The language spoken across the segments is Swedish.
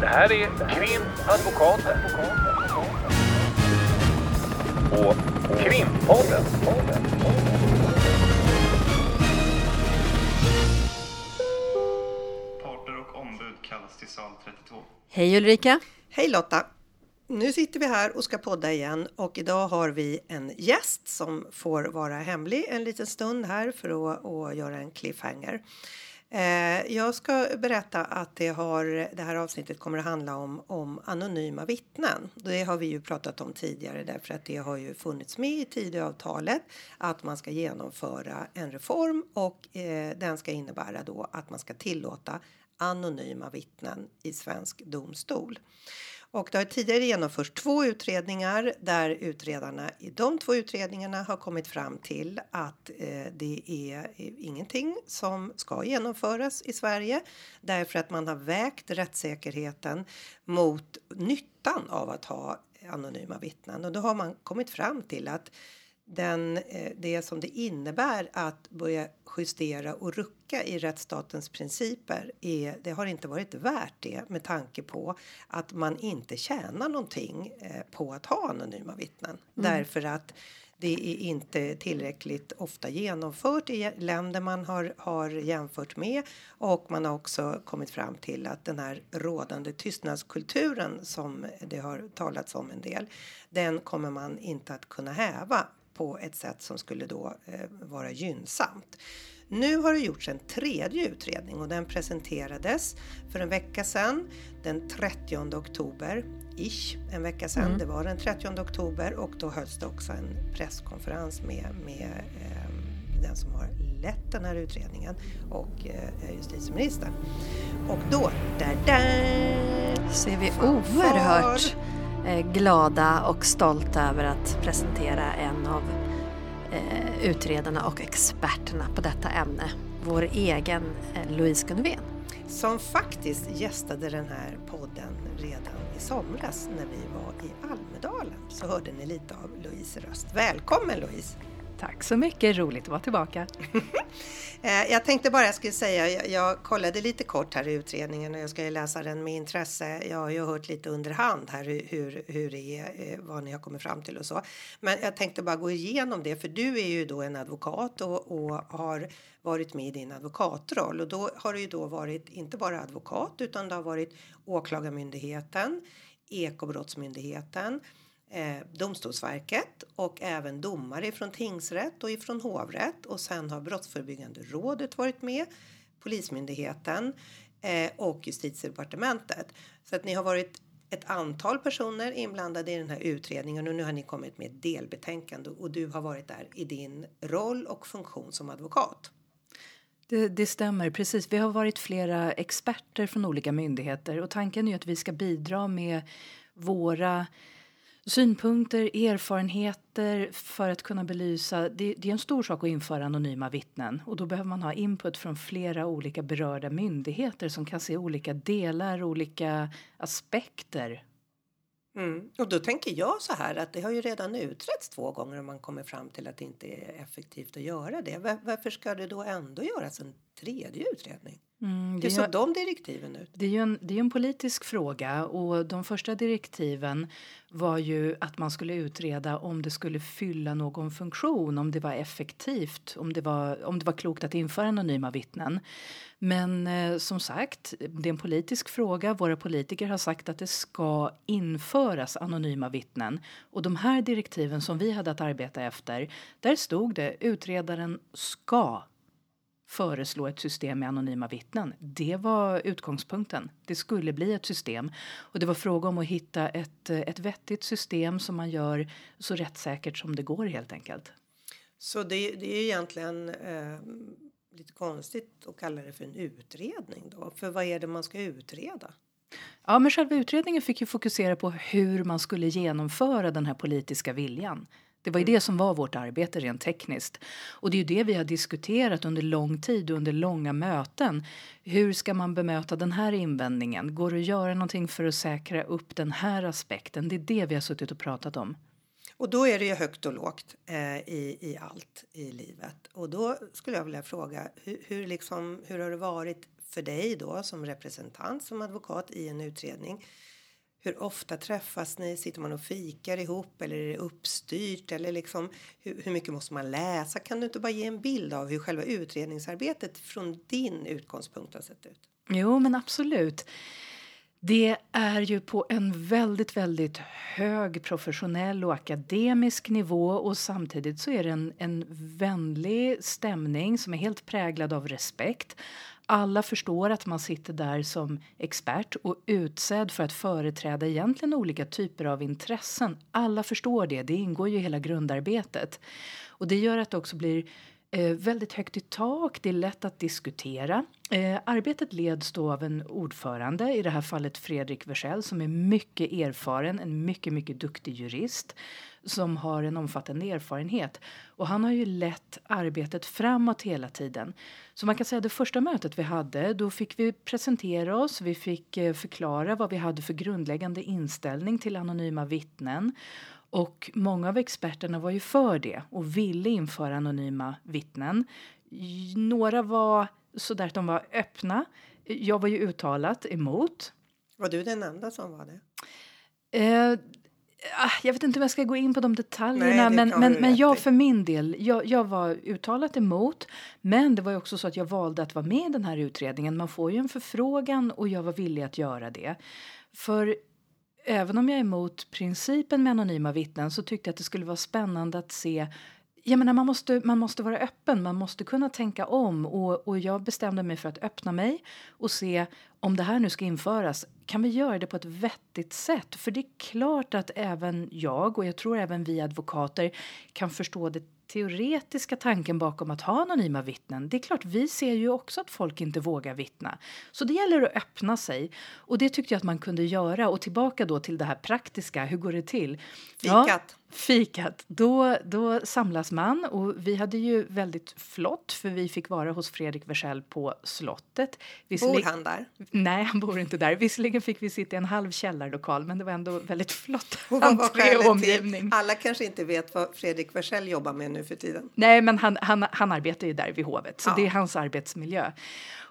Det här är Krimadvokaten. Och Krimpodden. Parter och ombud kallas till sal 32. Hej Ulrika! Hej Lotta! Nu sitter vi här och ska podda igen och idag har vi en gäst som får vara hemlig en liten stund här för att, att göra en cliffhanger. Eh, jag ska berätta att det, har, det här avsnittet kommer att handla om, om anonyma vittnen. Det har vi ju pratat om tidigare därför att det har ju funnits med i Tidöavtalet att man ska genomföra en reform och eh, den ska innebära då att man ska tillåta anonyma vittnen i svensk domstol. Och det har tidigare genomförts två utredningar där utredarna i de två utredningarna har kommit fram till att eh, det är eh, ingenting som ska genomföras i Sverige därför att man har vägt rättssäkerheten mot nyttan av att ha anonyma vittnen. Och då har man kommit fram till att den, eh, det som det innebär att börja justera och rucka i rättsstatens principer är, det har inte varit värt det med tanke på att man inte tjänar någonting eh, på att ha anonyma vittnen. Mm. Därför att det är inte tillräckligt ofta genomfört i länder man har, har jämfört med och man har också kommit fram till att den här rådande tystnadskulturen som det har talats om en del den kommer man inte att kunna häva på ett sätt som skulle då eh, vara gynnsamt. Nu har det gjorts en tredje utredning och den presenterades för en vecka sedan den 30 oktober ish en vecka sedan. Mm. Det var den 30 oktober och då hölls det också en presskonferens med, med eh, den som har lett den här utredningen och eh, justitieministern. Och då, där, där ser vi oerhört Eh, glada och stolta över att presentera en av eh, utredarna och experterna på detta ämne, vår egen eh, Louise Gunnven. Som faktiskt gästade den här podden redan i somras när vi var i Almedalen så hörde ni lite av Louise röst. Välkommen Louise! Tack så mycket, roligt att vara tillbaka. Eh, jag tänkte bara jag skulle säga, jag, jag, kollade lite kort här i utredningen och jag ska ju läsa den med intresse. Jag har ju hört lite under hand här hur, hur, det är, eh, vad ni har kommit fram till och så. Men jag tänkte bara gå igenom det, för du är ju då en advokat och, och har varit med i din advokatroll och då har du ju då varit inte bara advokat utan det har varit Åklagarmyndigheten, Ekobrottsmyndigheten, eh, Domstolsverket och även domare från tingsrätt och ifrån hovrätt och sen har Brottsförebyggande rådet varit med, Polismyndigheten eh, och Justitiedepartementet. Så att ni har varit ett antal personer inblandade i den här utredningen och nu har ni kommit med ett delbetänkande och du har varit där i din roll och funktion som advokat. Det, det, stämmer, precis. Vi har varit flera experter från olika myndigheter och tanken är att vi ska bidra med våra synpunkter, erfarenheter för att kunna belysa. Det, det, är en stor sak att införa anonyma vittnen och då behöver man ha input från flera olika berörda myndigheter som kan se olika delar, olika aspekter. Mm. Och då tänker jag så här att det har ju redan utretts två gånger och man kommer fram till att det inte är effektivt att göra det. Varför ska det då ändå göras en tredje utredning? Mm, det Hur såg de direktiven ut? Det är ju en, det är en politisk fråga och de första direktiven var ju att man skulle utreda om det skulle fylla någon funktion, om det var effektivt, om det var, om det var klokt att införa anonyma vittnen. Men eh, som sagt, det är en politisk fråga. Våra politiker har sagt att det ska införas anonyma vittnen. Och de här direktiven som vi hade att arbeta efter, där stod det utredaren ska föreslå ett system med anonyma vittnen. Det var utgångspunkten. Det skulle bli ett system. Och det var fråga om att hitta ett, ett vettigt system som man gör så rättssäkert som det går helt enkelt. Så det, det är egentligen eh, lite konstigt att kalla det för en utredning då? För vad är det man ska utreda? Ja, men själva utredningen fick ju fokusera på hur man skulle genomföra den här politiska viljan. Det var ju det som var vårt arbete rent tekniskt. Och det är ju det vi har diskuterat under lång tid och under långa möten. Hur ska man bemöta den här invändningen? Går det att göra någonting för att säkra upp den här aspekten? Det är det vi har suttit och pratat om. Och då är det ju högt och lågt eh, i, i allt i livet. Och då skulle jag vilja fråga hur, hur, liksom, hur har det varit för dig då som representant som advokat i en utredning. Hur ofta träffas ni? Sitter man och fikar ihop eller är det uppstyrt? Eller liksom, hur, hur mycket måste man läsa? Kan du inte bara ge en bild av hur själva utredningsarbetet från din utgångspunkt har sett ut? Jo, men absolut. Det är ju på en väldigt, väldigt hög professionell och akademisk nivå och samtidigt så är det en, en vänlig stämning som är helt präglad av respekt. Alla förstår att man sitter där som expert och utsedd för att företräda egentligen olika typer av intressen. Alla förstår det, det ingår ju i hela grundarbetet. Och det gör att det också blir Eh, väldigt högt i tak, det är lätt att diskutera. Eh, arbetet leds då av en ordförande, i det här fallet Fredrik Wersäll som är mycket erfaren, en mycket, mycket duktig jurist som har en omfattande erfarenhet. Och han har ju lett arbetet framåt hela tiden. Så man kan säga det första mötet vi hade, då fick vi presentera oss, vi fick eh, förklara vad vi hade för grundläggande inställning till anonyma vittnen. Och många av experterna var ju för det och ville införa anonyma vittnen. Några var så där att de var öppna. Jag var ju uttalat emot. Var du den enda som var det? Eh, ah, jag vet inte om jag ska gå in på de detaljerna, Nej, men, men, men jag för min del, jag, jag var uttalat emot. Men det var ju också så att jag valde att vara med i den här utredningen. Man får ju en förfrågan och jag var villig att göra det. För även om jag är emot principen med anonyma vittnen så tyckte jag att det skulle vara spännande att se jag menar, man, måste, man måste vara öppen, man måste kunna tänka om. Och, och jag bestämde mig för att öppna mig och se om det här nu ska införas. Kan vi göra det på ett vettigt sätt? För det är klart att även jag och jag tror även vi advokater kan förstå det teoretiska tanken bakom att ha anonyma vittnen. Det är klart, vi ser ju också att folk inte vågar vittna. Så det gäller att öppna sig. Och det tyckte jag att man kunde göra. Och tillbaka då till det här praktiska, hur går det till? Fikat. Ja, fikat. Då, då samlas man och vi hade ju väldigt flott för vi fick vara hos Fredrik Wersäll på slottet. Bor han där? Nej, han bor inte där. Visserligen fick vi sitta i en halv källarlokal men det var ändå väldigt flott Och vad var entré och skälet till? omgivning. Alla kanske inte vet vad Fredrik Wersäll jobbar med nu för tiden. Nej, men han, han, han arbetar ju där vid hovet, så Ja. det är hans arbetsmiljö.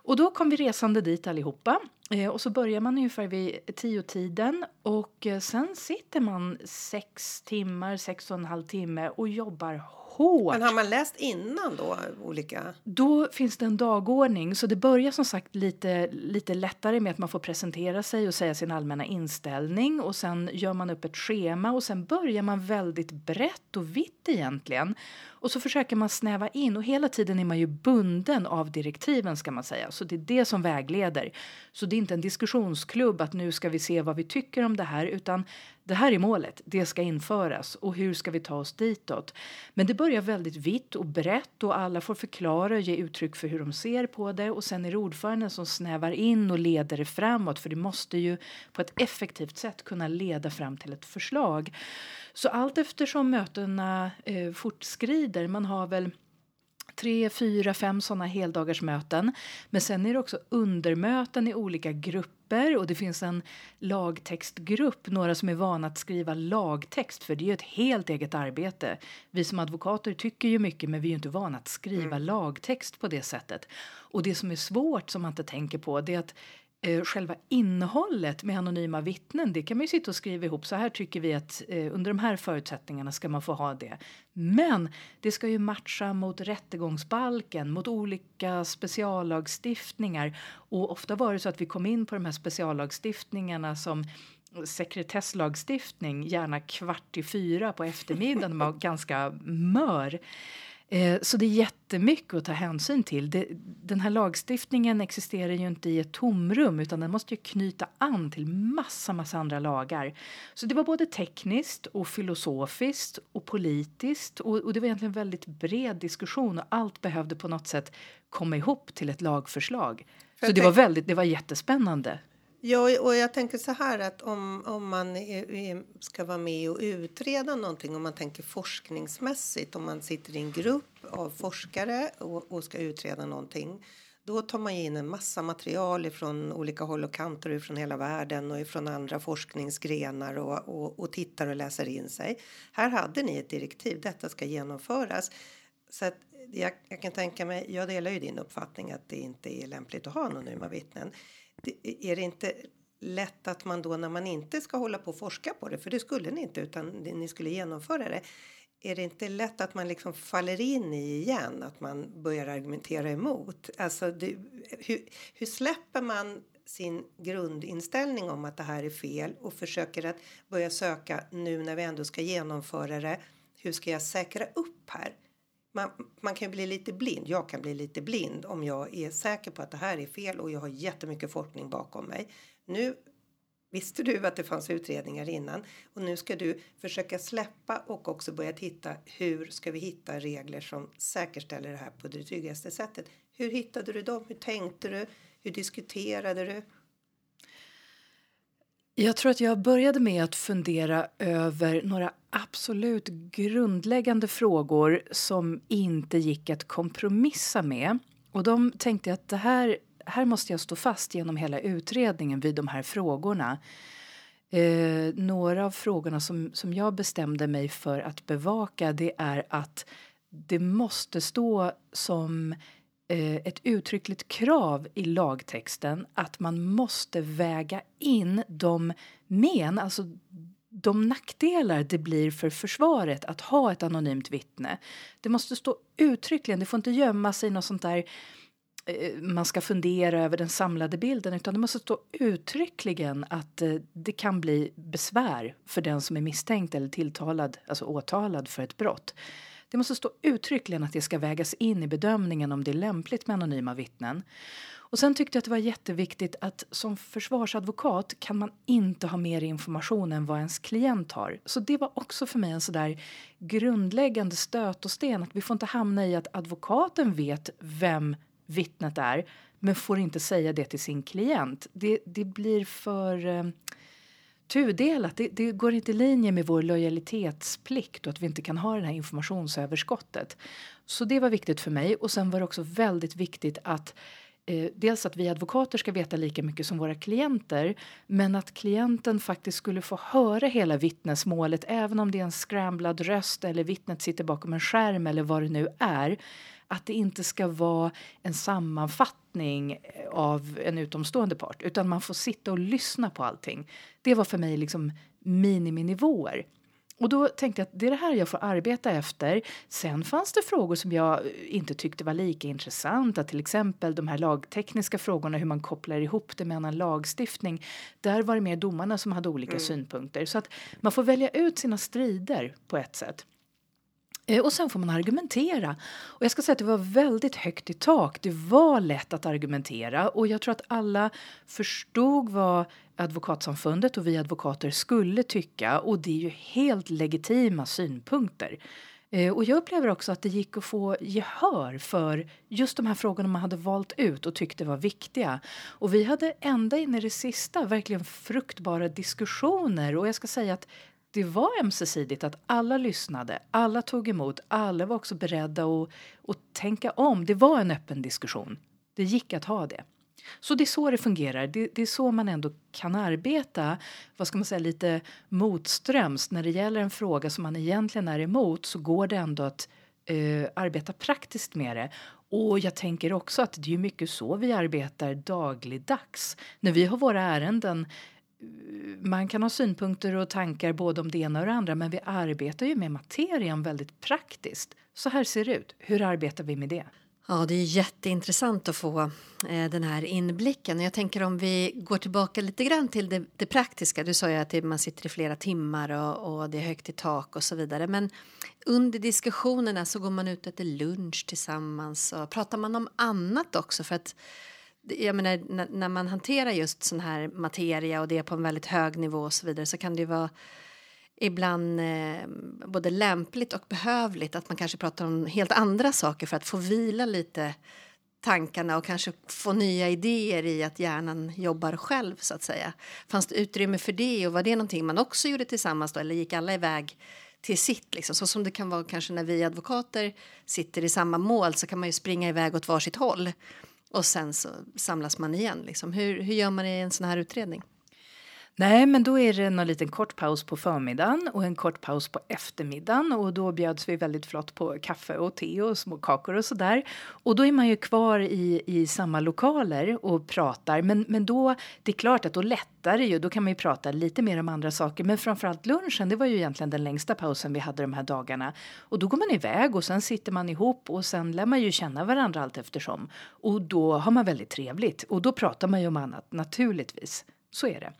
Och då kom vi resande dit allihopa. Eh, och så börjar man ungefär vid tio tiden och eh, sen sitter man sex timmar, sex och en halv timme och jobbar hårt. Men har man läst innan då olika? Då finns det en dagordning, så det börjar som sagt lite, lite lättare med att man får presentera sig och säga sin allmänna inställning och sen gör man upp ett schema och sen börjar man väldigt brett och vitt egentligen. Och så försöker man snäva in och hela tiden är man ju bunden av direktiven ska man säga. Så det är det som vägleder. Så det är inte en diskussionsklubb att nu ska vi se vad vi tycker om det här utan det här är målet, det ska införas och hur ska vi ta oss ditåt? Men det börjar väldigt vitt och brett och alla får förklara och ge uttryck för hur de ser på det och sen är det ordföranden som snävar in och leder det framåt för det måste ju på ett effektivt sätt kunna leda fram till ett förslag. Så allt eftersom mötena eh, fortskrider, man har väl tre, fyra, fem sådana heldagarsmöten. Men sen är det också undermöten i olika grupper och det finns en lagtextgrupp, några som är vana att skriva lagtext för det är ju ett helt eget arbete. Vi som advokater tycker ju mycket men vi är ju inte vana att skriva lagtext på det sättet. Och det som är svårt som man inte tänker på det är att Eh, själva innehållet med anonyma vittnen, det kan man ju sitta och skriva ihop. Så här tycker vi att eh, under de här förutsättningarna ska man få ha det. Men det ska ju matcha mot rättegångsbalken, mot olika speciallagstiftningar. Och ofta var det så att vi kom in på de här speciallagstiftningarna som sekretesslagstiftning, gärna kvart i fyra på eftermiddagen, var ganska mör. Eh, Så det är jättemycket att ta hänsyn till. Det, den här lagstiftningen existerar ju inte i ett tomrum utan den måste ju knyta an till massa, massa andra lagar. Så det var både tekniskt och filosofiskt och politiskt och, och det var egentligen en väldigt bred diskussion och allt behövde på något sätt komma ihop till ett lagförslag. Så det var väldigt, det var jättespännande. Ja, och jag tänker så här att om, om man är, ska vara med och utreda någonting, om man tänker forskningsmässigt, om man sitter i en grupp av forskare och, och ska utreda någonting, då tar man in en massa material ifrån olika håll och kanter ifrån hela världen och ifrån andra forskningsgrenar och, och, och tittar och läser in sig. Här hade ni ett direktiv, detta ska genomföras. Så att jag, jag, kan tänka mig, jag delar ju din uppfattning att det inte är lämpligt att ha anonyma vittnen. Det, är det inte lätt att man då när man inte ska hålla på och forska på det, för det skulle ni inte utan ni skulle genomföra det. Är det inte lätt att man liksom faller in i igen, att man börjar argumentera emot? Alltså, det, hur, hur släpper man sin grundinställning om att det här är fel och försöker att börja söka nu när vi ändå ska genomföra det. Hur ska jag säkra upp här? Man, man kan bli lite blind. Jag kan bli lite blind om jag är säker på att det här är fel och jag har jättemycket forskning bakom mig. Nu visste du att det fanns utredningar innan och nu ska du försöka släppa och också börja titta hur ska vi hitta regler som säkerställer det här på det tryggaste sättet. Hur hittade du dem? Hur tänkte du? Hur diskuterade du? Jag tror att jag började med att fundera över några absolut grundläggande frågor som inte gick att kompromissa med. Och de tänkte jag att det här, här måste jag stå fast genom hela utredningen vid de här frågorna. Eh, några av frågorna som, som jag bestämde mig för att bevaka det är att det måste stå som Eh, ett uttryckligt krav i lagtexten att man måste väga in de men, alltså de nackdelar det blir för försvaret att ha ett anonymt vittne. Det måste stå uttryckligen, det får inte gömma sig något sånt där eh, man ska fundera över den samlade bilden utan det måste stå uttryckligen att eh, det kan bli besvär för den som är misstänkt eller tilltalad, alltså åtalad för ett brott. Det måste stå uttryckligen att det ska vägas in i bedömningen om det är lämpligt med anonyma vittnen. Och sen tyckte jag att det var jätteviktigt att som försvarsadvokat kan man inte ha mer information än vad ens klient har. Så det var också för mig en sådär grundläggande stöt och sten att vi får inte hamna i att advokaten vet vem vittnet är men får inte säga det till sin klient. Det, det blir för eh, tudelat. Det, det går inte i linje med vår lojalitetsplikt och att vi inte kan ha det här informationsöverskottet. Så det var viktigt för mig. Och sen var det också väldigt viktigt att eh, dels att vi advokater ska veta lika mycket som våra klienter men att klienten faktiskt skulle få höra hela vittnesmålet även om det är en scramblad röst eller vittnet sitter bakom en skärm eller vad det nu är att det inte ska vara en sammanfattning av en utomstående part utan man får sitta och lyssna på allting. Det var för mig liksom miniminivåer. Och då tänkte jag att det är det här jag får arbeta efter. Sen fanns det frågor som jag inte tyckte var lika intressanta, till exempel de här lagtekniska frågorna, hur man kopplar ihop det med annan lagstiftning. Där var det mer domarna som hade olika mm. synpunkter. Så att man får välja ut sina strider på ett sätt. Eh, och sen får man argumentera. Och jag ska säga att det var väldigt högt i tak. Det var lätt att argumentera och jag tror att alla förstod vad Advokatsamfundet och vi advokater skulle tycka och det är ju helt legitima synpunkter. Eh, och jag upplever också att det gick att få gehör för just de här frågorna man hade valt ut och tyckte var viktiga. Och vi hade ända in i det sista verkligen fruktbara diskussioner och jag ska säga att det var ömsesidigt att alla lyssnade, alla tog emot, alla var också beredda att, att tänka om. Det var en öppen diskussion. Det gick att ha det. Så det är så det fungerar. Det, det, är så man ändå kan arbeta, vad ska man säga, lite motströms. När det gäller en fråga som man egentligen är emot så går det ändå att uh, arbeta praktiskt med det. Och jag tänker också att det är mycket så vi arbetar dagligdags. När vi har våra ärenden man kan ha synpunkter och tankar både om det ena och det andra men vi arbetar ju med materien väldigt praktiskt. Så här ser det ut. Hur arbetar vi med det? Ja, det är jätteintressant att få eh, den här inblicken. Jag tänker om vi går tillbaka lite grann till det, det praktiska. Du sa ju att det, man sitter i flera timmar och, och, det är högt i tak och så vidare. Men under diskussionerna så går man ut och äter lunch tillsammans och pratar man om annat också för att jag menar, när, när man hanterar just sån här materia och det är på en väldigt hög nivå och så vidare så kan det ju vara ibland eh, både lämpligt och behövligt att man kanske pratar om helt andra saker för att få vila lite tankarna och kanske få nya idéer i att hjärnan jobbar själv så att säga. Fanns det utrymme för det och var det någonting man också gjorde tillsammans då eller gick alla iväg till sitt liksom? Så som det kan vara kanske när vi advokater sitter i samma mål så kan man ju springa iväg åt varsitt håll och sen så samlas man igen. Liksom. Hur, hur gör man i en sån här utredning? Nej, men då är det en liten kort paus på förmiddagen och en kort paus på eftermiddagen och då bjöds vi väldigt flott på kaffe och te och små kakor och sådär. Och då är man ju kvar i, i samma lokaler och pratar, men, men då, det är klart att då lättar det ju, då kan man ju prata lite mer om andra saker, men framförallt lunchen, det var ju egentligen den längsta pausen vi hade de här dagarna. Och då går man iväg och sen sitter man ihop och sen lär man ju känna varandra allt eftersom. Och då har man väldigt trevligt och då pratar man ju om annat, naturligtvis. Så är det.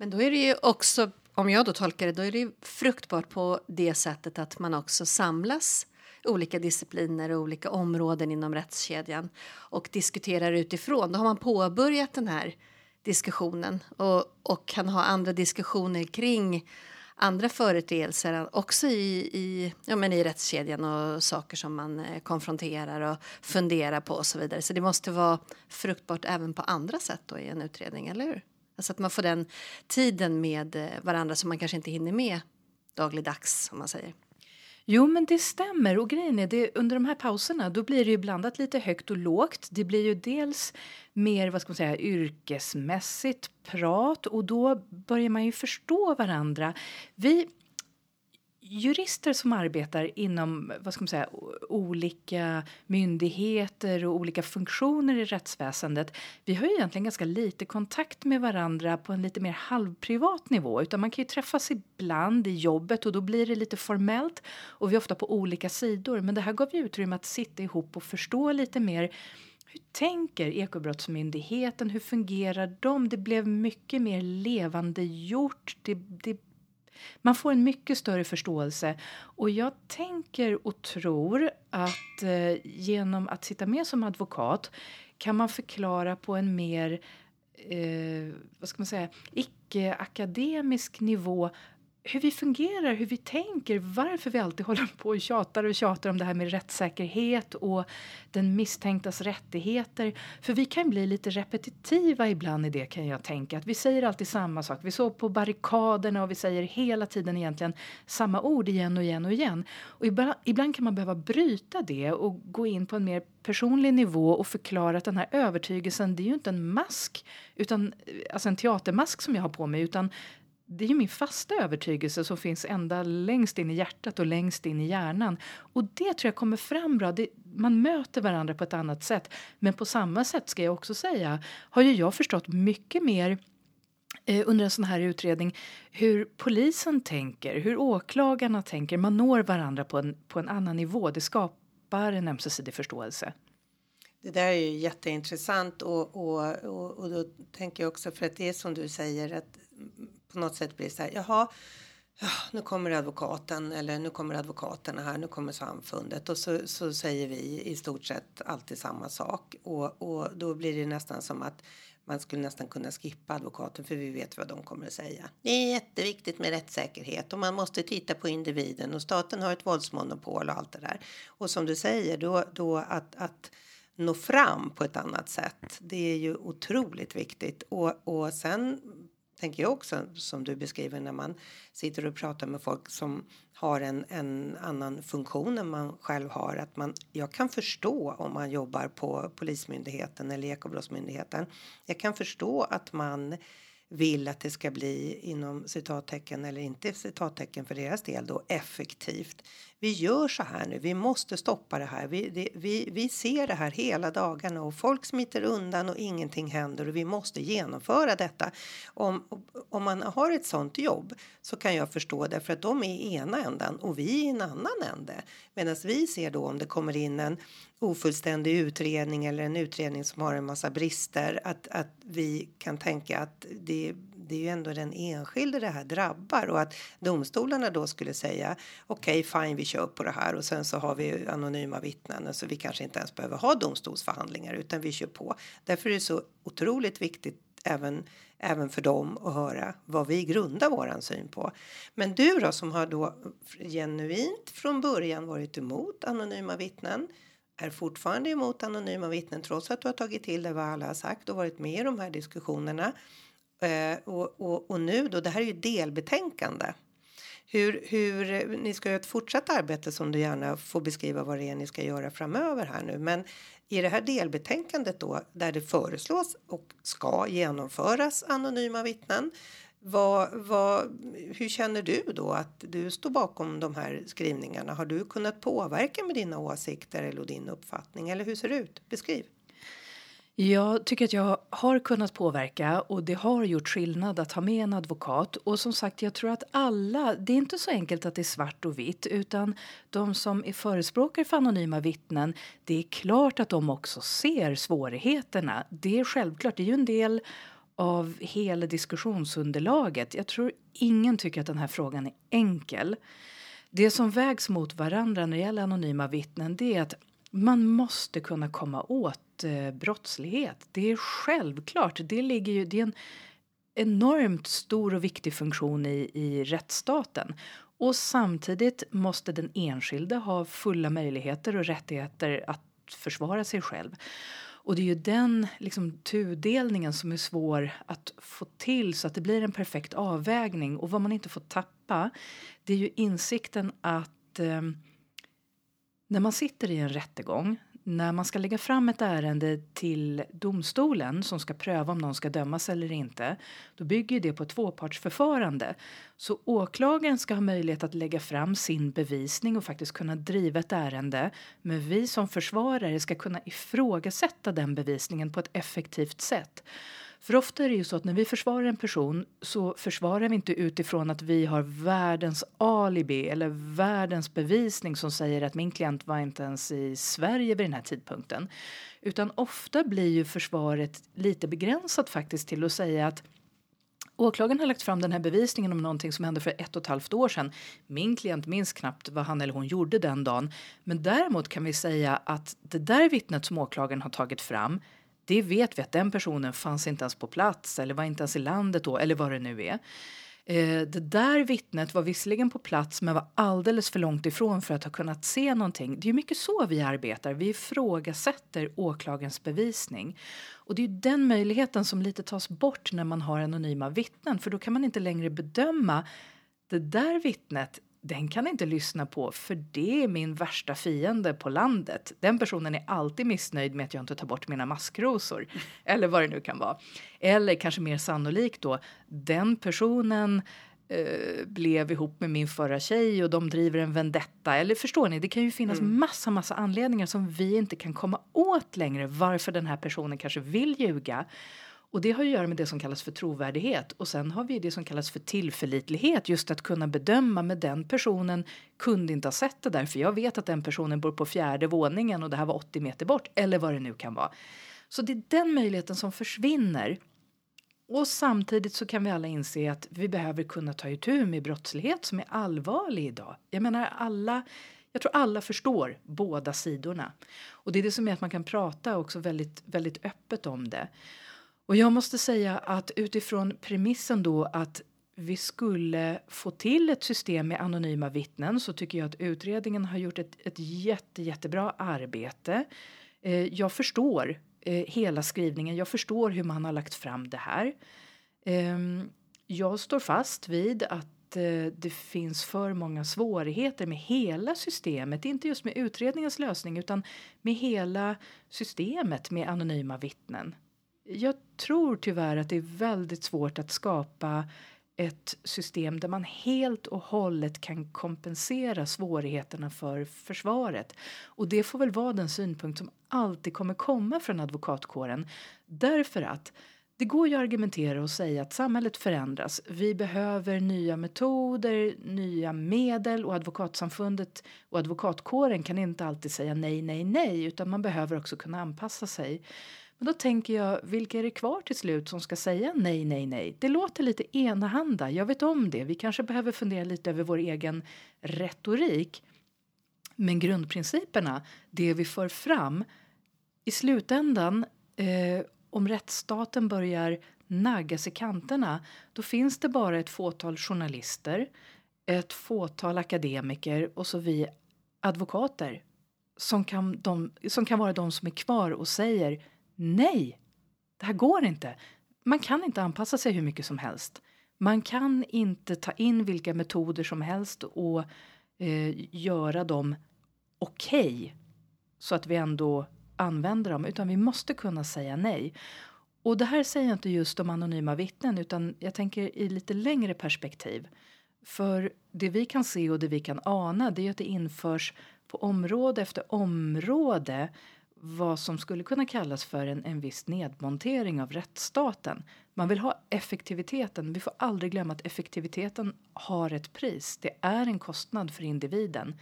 Men då är det ju också, om jag då tolkar det, då är det ju fruktbart på det sättet att man också samlas olika discipliner och olika områden inom rättskedjan och diskuterar utifrån. Då har man påbörjat den här diskussionen och, och kan ha andra diskussioner kring andra företeelser också i, i, ja, men i rättskedjan och saker som man eh, konfronterar och funderar på och så vidare. Så det måste vara fruktbart även på andra sätt då i en utredning, eller hur? Alltså att man får den tiden med eh, varandra som man kanske inte hinner med dagligdags, om man säger. Jo, men det stämmer. Och grejen är det, under de här pauserna då blir det ju blandat lite högt och lågt. Det blir ju dels mer vad ska man säga, yrkesmässigt prat och då börjar man ju förstå varandra. Vi jurister som arbetar inom vad ska man säga, olika myndigheter och olika funktioner i rättsväsendet vi har ju egentligen ganska lite kontakt med varandra på en lite mer halvprivat nivå. Utan Man kan ju träffas ibland i jobbet och då blir det lite formellt och vi är ofta på olika sidor. Men det här gav ju utrymme att sitta ihop och förstå lite mer hur tänker Ekobrottsmyndigheten? Hur fungerar de? Det blev mycket mer levande gjort. Det, det man får en mycket större förståelse. Och jag tänker och tror att eh, genom att sitta med som advokat kan man förklara på en mer eh, vad ska man säga, icke-akademisk nivå hur vi fungerar, hur vi tänker, varför vi alltid håller på och tjatar och tjatar om det här med rättssäkerhet och den misstänktas rättigheter. För vi kan bli lite repetitiva ibland i det kan jag tänka. Att vi säger alltid samma sak. Vi såg på barrikaderna och vi säger hela tiden egentligen samma ord igen och igen och igen. Och ibland, ibland kan man behöva bryta det och gå in på en mer personlig nivå och förklara att den här övertygelsen det är ju inte en mask, utan, eh, alltså en teatermask som jag har på mig utan det är ju min fasta övertygelse som finns ända längst in i hjärtat och längst in i hjärnan. Och det tror jag kommer fram bra. Det, man möter varandra på ett annat sätt. Men på samma sätt ska jag också säga har ju jag förstått mycket mer eh, under en sån här utredning hur polisen tänker, hur åklagarna tänker. Man når varandra på en, på en annan nivå. Det skapar en ömsesidig förståelse. Det där är ju jätteintressant och, och, och, och då tänker jag också för att det är som du säger att på något sätt blir så här, jaha, ja, nu kommer advokaten eller nu kommer advokaterna här, nu kommer samfundet och så, så säger vi i stort sett alltid samma sak och, och då blir det nästan som att man skulle nästan kunna skippa advokaten för vi vet vad de kommer att säga. Det är jätteviktigt med rättssäkerhet och man måste titta på individen och staten har ett våldsmonopol och allt det där. Och som du säger då, då att, att nå fram på ett annat sätt. Det är ju otroligt viktigt och, och sen tänker jag också som du beskriver när man sitter och pratar med folk som har en, en annan funktion än man själv har. Att man, jag kan förstå om man jobbar på Polismyndigheten eller Ekobrottsmyndigheten. Jag kan förstå att man vill att det ska bli inom citattecken eller inte citattecken för deras del då effektivt. Vi gör så här nu. Vi måste stoppa det här. Vi, det, vi, vi ser det här hela dagarna och folk smiter undan och ingenting händer och vi måste genomföra detta. Om, om man har ett sånt jobb så kan jag förstå det för att de är i ena änden och vi är i en annan ände. Medan vi ser då om det kommer in en ofullständig utredning eller en utredning som har en massa brister att, att vi kan tänka att det, det är ju ändå den enskilde det här drabbar och att domstolarna då skulle säga okej okay, fine vi kör på det här och sen så har vi anonyma vittnen så vi kanske inte ens behöver ha domstolsförhandlingar utan vi kör på. Därför är det så otroligt viktigt även, även för dem att höra vad vi grundar våran syn på. Men du då som har då genuint från början varit emot anonyma vittnen är fortfarande emot anonyma vittnen trots att du har tagit till dig vad alla har sagt och varit med i de här diskussionerna. Eh, och, och, och, nu då, det här är ju delbetänkande. Hur, hur, ni ska göra ett fortsatt arbete som du gärna får beskriva vad det är ni ska göra framöver här nu. Men i det här delbetänkandet då där det föreslås och ska genomföras anonyma vittnen. Vad, vad, hur känner du då att du står bakom de här skrivningarna? Har du kunnat påverka med dina åsikter eller din uppfattning? Eller hur ser det ut? Beskriv. Jag tycker att jag har kunnat påverka och det har gjort skillnad att ha med en advokat. Och som sagt, jag tror att alla, det är inte så enkelt att det är svart och vitt utan de som är förespråkare för anonyma vittnen, det är klart att de också ser svårigheterna. Det är självklart, det är ju en del av hela diskussionsunderlaget. Jag tror ingen tycker att den här frågan är enkel. Det som vägs mot varandra när det gäller anonyma vittnen det är att man måste kunna komma åt eh, brottslighet. Det är självklart. Det, ligger ju, det är en enormt stor och viktig funktion i, i rättsstaten. Och samtidigt måste den enskilde ha fulla möjligheter och rättigheter att försvara sig själv. Och det är ju den liksom, tudelningen som är svår att få till så att det blir en perfekt avvägning. Och vad man inte får tappa det är ju insikten att eh, när man sitter i en rättegång, när man ska lägga fram ett ärende till domstolen som ska pröva om någon ska dömas eller inte, då bygger det på ett tvåpartsförfarande. Så åklagaren ska ha möjlighet att lägga fram sin bevisning och faktiskt kunna driva ett ärende. Men vi som försvarare ska kunna ifrågasätta den bevisningen på ett effektivt sätt. För ofta är det ju så att när vi försvarar en person så försvarar vi inte utifrån att vi har världens alibi eller världens bevisning som säger att min klient var inte ens i Sverige vid den här tidpunkten. Utan ofta blir ju försvaret lite begränsat faktiskt till att säga att Åklagaren har lagt fram den här bevisningen om någonting som hände för ett och ett halvt år sedan. Min klient minns knappt vad han eller hon gjorde den dagen. Men däremot kan vi säga att det där vittnet som åklagaren har tagit fram det vet vi att den personen fanns inte ens på plats eller var inte ens i landet då eller vad det nu är. Eh, det där vittnet var visserligen på plats men var alldeles för långt ifrån för att ha kunnat se någonting. Det är mycket så vi arbetar. Vi ifrågasätter åklagarens bevisning. Och det är den möjligheten som lite tas bort när man har anonyma vittnen för då kan man inte längre bedöma det där vittnet den kan inte lyssna på för det är min värsta fiende på landet. Den personen är alltid missnöjd med att jag inte tar bort mina maskrosor. Eller vad det nu kan vara. Eller kanske mer sannolikt då, den personen eh, blev ihop med min förra tjej och de driver en vendetta. Eller förstår ni, det kan ju finnas mm. massa, massa anledningar som vi inte kan komma åt längre varför den här personen kanske vill ljuga. Och det har att göra med det som kallas för trovärdighet. Och sen har vi det som kallas för tillförlitlighet. Just att kunna bedöma med den personen kunde inte ha sett det där. För jag vet att den personen bor på fjärde våningen och det här var 80 meter bort. Eller vad det nu kan vara. Så det är den möjligheten som försvinner. Och samtidigt så kan vi alla inse att vi behöver kunna ta itu med brottslighet som är allvarlig idag. Jag menar alla jag tror alla förstår båda sidorna. Och det är det som är att man kan prata också väldigt, väldigt öppet om det. Och jag måste säga att utifrån premissen då att vi skulle få till ett system med anonyma vittnen så tycker jag att utredningen har gjort ett, ett jätte, jättebra arbete. Eh, jag förstår eh, hela skrivningen, jag förstår hur man har lagt fram det här. Eh, jag står fast vid att eh, det finns för många svårigheter med hela systemet, inte just med utredningens lösning utan med hela systemet med anonyma vittnen. Jag tror tyvärr att det är väldigt svårt att skapa ett system där man helt och hållet kan kompensera svårigheterna för försvaret. Och det får väl vara den synpunkt som alltid kommer komma från advokatkåren. Därför att det går ju att argumentera och säga att samhället förändras. Vi behöver nya metoder, nya medel och advokatsamfundet och advokatkåren kan inte alltid säga nej, nej, nej utan man behöver också kunna anpassa sig. Men då tänker jag, vilka är det kvar till slut som ska säga nej, nej, nej? Det låter lite enahanda, jag vet om det. Vi kanske behöver fundera lite över vår egen retorik. Men grundprinciperna, det vi för fram, i slutändan, eh, om rättsstaten börjar naggas i kanterna, då finns det bara ett fåtal journalister, ett fåtal akademiker och så vi advokater som kan, de, som kan vara de som är kvar och säger nej, det här går inte. Man kan inte anpassa sig hur mycket som helst. Man kan inte ta in vilka metoder som helst och eh, göra dem okej okay, så att vi ändå använder dem, utan vi måste kunna säga nej. Och det här säger jag inte just om anonyma vittnen, utan jag tänker i lite längre perspektiv. För det vi kan se och det vi kan ana, det är att det införs på område efter område vad som skulle kunna kallas för en, en viss nedmontering av rättsstaten. Man vill ha effektiviteten. Vi får aldrig glömma att effektiviteten har ett pris. Det är en kostnad för individen.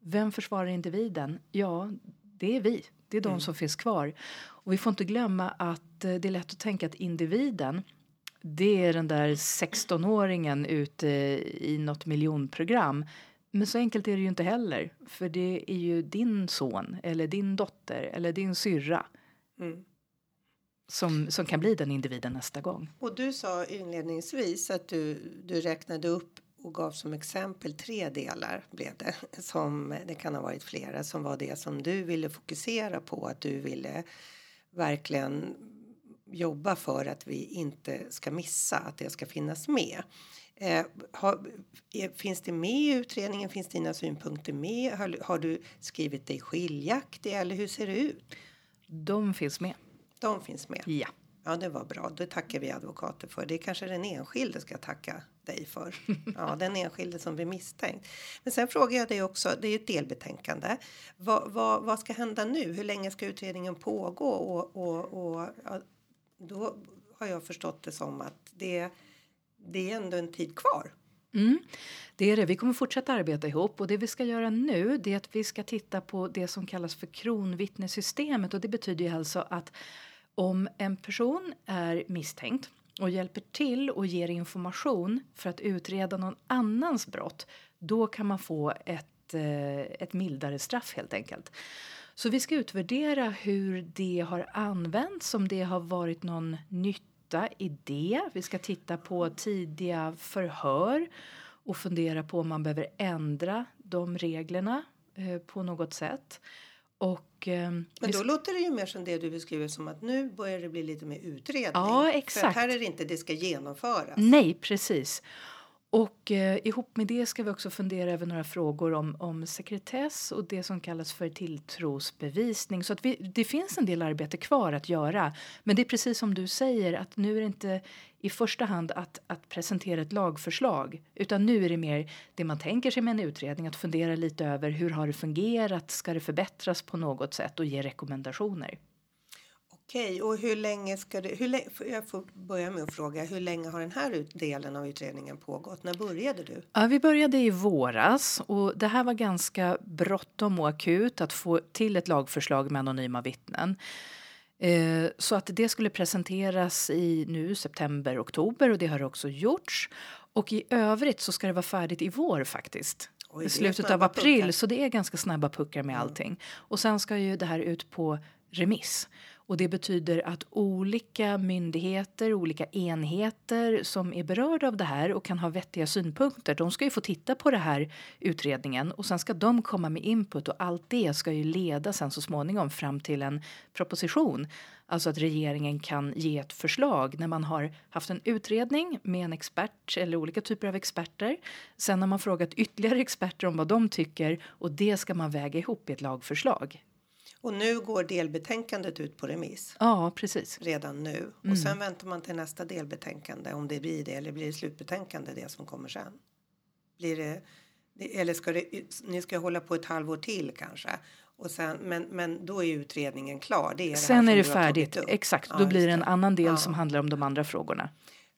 Vem försvarar individen? Ja, det är vi. Det är de mm. som finns kvar. Och vi får inte glömma att eh, det är lätt att tänka att individen det är den där 16-åringen ute i något miljonprogram. Men så enkelt är det ju inte heller. För det är ju din son eller din dotter eller din syrra. Mm. Som, som kan bli den individen nästa gång. Och du sa inledningsvis att du, du räknade upp och gav som exempel tre delar blev det. Som, det kan ha varit flera som var det som du ville fokusera på. Att du ville verkligen jobba för att vi inte ska missa att det ska finnas med. Eh, har, är, finns det med i utredningen? Finns dina synpunkter med? Har, har, du skrivit dig skiljaktig eller hur ser det ut? De finns med. De finns med? Ja. Ja, det var bra. Det tackar vi advokater för. Det är kanske den enskilde ska tacka dig för. Ja, den enskilde som blir misstänkt. Men sen frågar jag dig också, det är ju ett delbetänkande. Vad, vad, vad ska hända nu? Hur länge ska utredningen pågå? Och, och, och ja, då har jag förstått det som att det, det är ändå en tid kvar. Mm, det är det. Vi kommer fortsätta arbeta ihop och det vi ska göra nu det är att vi ska titta på det som kallas för kronvittnessystemet och det betyder ju alltså att om en person är misstänkt och hjälper till och ger information för att utreda någon annans brott, då kan man få ett, eh, ett mildare straff helt enkelt. Så vi ska utvärdera hur det har använts, om det har varit någon nytta i det. Vi ska titta på tidiga förhör och fundera på om man behöver ändra de reglerna eh, på något sätt. Och, eh, Men då låter det ju mer som det du beskriver som att nu börjar det bli lite mer utredning. Ja, exakt. För här är det inte det ska genomföras. Nej, precis. Och eh, ihop med det ska vi också fundera över några frågor om, om sekretess och det som kallas för tilltrosbevisning. Så att vi, det finns en del arbete kvar att göra. Men det är precis som du säger att nu är det inte i första hand att, att presentera ett lagförslag utan nu är det mer det man tänker sig med en utredning att fundera lite över hur har det fungerat, ska det förbättras på något sätt och ge rekommendationer. Okej, och hur länge ska det... Hur länge, jag får börja med att fråga, hur länge har den här delen av utredningen pågått? När började du? Ja, vi började i våras och det här var ganska bråttom och akut att få till ett lagförslag med anonyma vittnen. Eh, så att det skulle presenteras i nu september, oktober och det har också gjorts. Och i övrigt så ska det vara färdigt i vår faktiskt. I slutet av april, puckar. så det är ganska snabba puckar med mm. allting. Och sen ska ju det här ut på remiss. Och det betyder att olika myndigheter, olika enheter som är berörda av det här och kan ha vettiga synpunkter, de ska ju få titta på det här utredningen och sen ska de komma med input och allt det ska ju leda sen så småningom fram till en proposition. Alltså att regeringen kan ge ett förslag när man har haft en utredning med en expert eller olika typer av experter. Sen har man frågat ytterligare experter om vad de tycker och det ska man väga ihop i ett lagförslag. Och nu går delbetänkandet ut på remiss. Ja, precis. Redan nu. Mm. Och sen väntar man till nästa delbetänkande om det blir det eller blir det slutbetänkande det som kommer sen. Blir det eller ska det, ni ska hålla på ett halvår till kanske? Och sen, men, men då är utredningen klar. Det är sen det är det färdigt. Exakt, ja, då blir det en annan del ja. som handlar om de andra frågorna.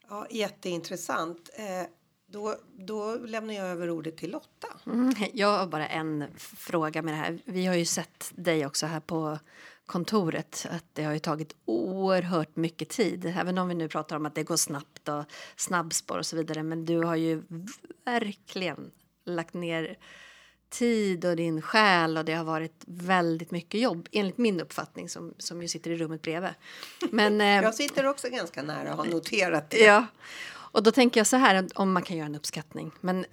Ja, jätteintressant. Eh, då, då lämnar jag över ordet till Lotta. Mm, jag har bara en fråga med det här. Vi har ju sett dig också här på kontoret att det har ju tagit oerhört mycket tid. Även om vi nu pratar om att det går snabbt och snabbspår och så vidare. Men du har ju verkligen lagt ner tid och din själ och det har varit väldigt mycket jobb enligt min uppfattning som, som ju sitter i rummet bredvid. Men, eh, jag sitter också ganska nära och har noterat det. Ja, och då tänker jag så här, om man kan göra en uppskattning. Men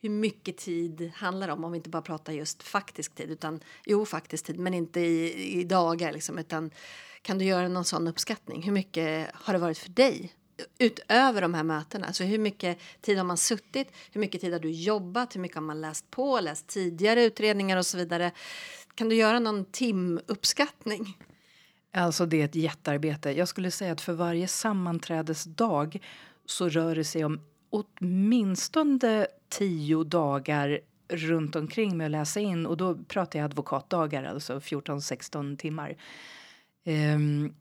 hur mycket tid handlar det om? Om vi inte bara pratar just faktisk tid, utan jo, faktisk tid, men inte i, i dagar liksom, utan kan du göra någon sån uppskattning? Hur mycket har det varit för dig utöver de här mötena? Alltså hur mycket tid har man suttit? Hur mycket tid har du jobbat? Hur mycket har man läst på? Läst tidigare utredningar och så vidare? Kan du göra någon timuppskattning? Alltså det är ett jättearbete. Jag skulle säga att för varje sammanträdesdag så rör det sig om åtminstone tio dagar runt omkring med att läsa in och då pratar jag advokatdagar, alltså 14-16 timmar. Um,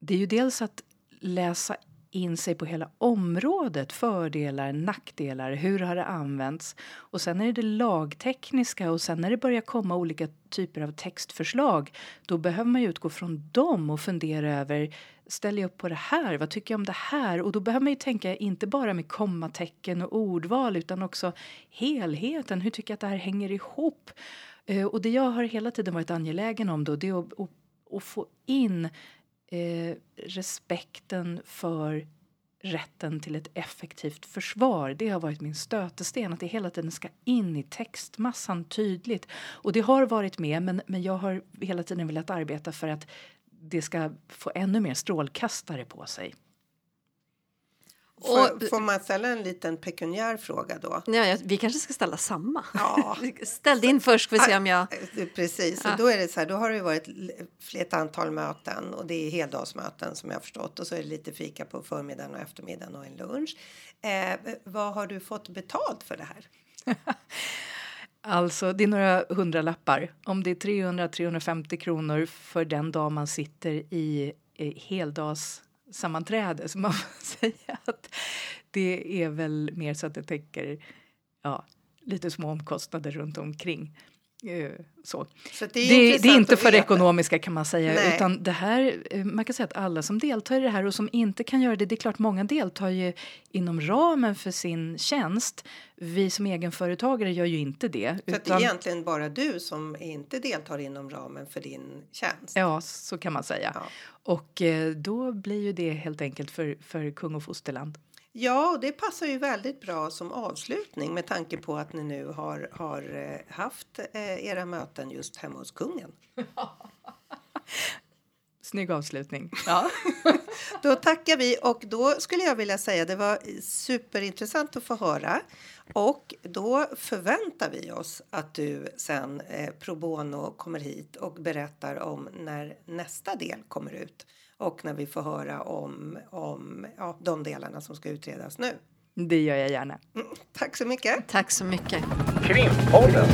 det är ju dels att läsa in sig på hela området, fördelar, nackdelar, hur har det använts? Och sen är det det lagtekniska och sen när det börjar komma olika typer av textförslag, då behöver man ju utgå från dem och fundera över ställer jag upp på det här? Vad tycker jag om det här? Och då behöver man ju tänka inte bara med kommatecken och ordval utan också helheten. Hur tycker jag att det här hänger ihop? Eh, och det jag har hela tiden varit angelägen om då, det är att, att, att få in eh, respekten för rätten till ett effektivt försvar. Det har varit min stötesten, att det hela tiden ska in i textmassan tydligt. Och det har varit med, men, men jag har hela tiden velat arbeta för att det ska få ännu mer strålkastare på sig. Får, får, man ställa en liten pekuniär fråga då? Ja, vi kanske ska ställa samma. Ja. Ställ din först, för se om jag... Precis, ja. och då är det så här, då har det varit ett antal möten och det är heldagsmöten som jag förstått och så är det lite fika på förmiddagen och eftermiddagen och en lunch. Eh, vad har du fått betalt för det här? Alltså, det är några hundralappar. Om det är 300-350 kronor för den dag man sitter i eh, sammanträde så man får säga att det är väl mer så att det täcker ja, lite små omkostnader runt omkring. Eh, så. så det, är det, det, är inte för det ekonomiska kan man säga. Nej. Utan det här, eh, man kan säga att alla som deltar i det här och som inte kan göra det, det är klart många deltar ju inom ramen för sin tjänst. Vi som egenföretagare gör ju inte det. Så utan, det är egentligen bara du som inte deltar inom ramen för din tjänst? Ja, så kan man säga. Ja. Och eh, då blir ju det helt enkelt för, för kung och fosterland. Ja, och det passar ju väldigt bra som avslutning med tanke på att ni nu har, har eh, haft eh, era möten just hemma hos kungen. Snygg avslutning. Ja. då tackar vi och då skulle jag vilja säga det var superintressant att få höra och då förväntar vi oss att du sen eh, pro bono kommer hit och berättar om när nästa del kommer ut och när vi får höra om, om ja, de delarna som ska utredas nu. Det gör jag gärna. Mm, tack så mycket. Tack så mycket. Krimpodden.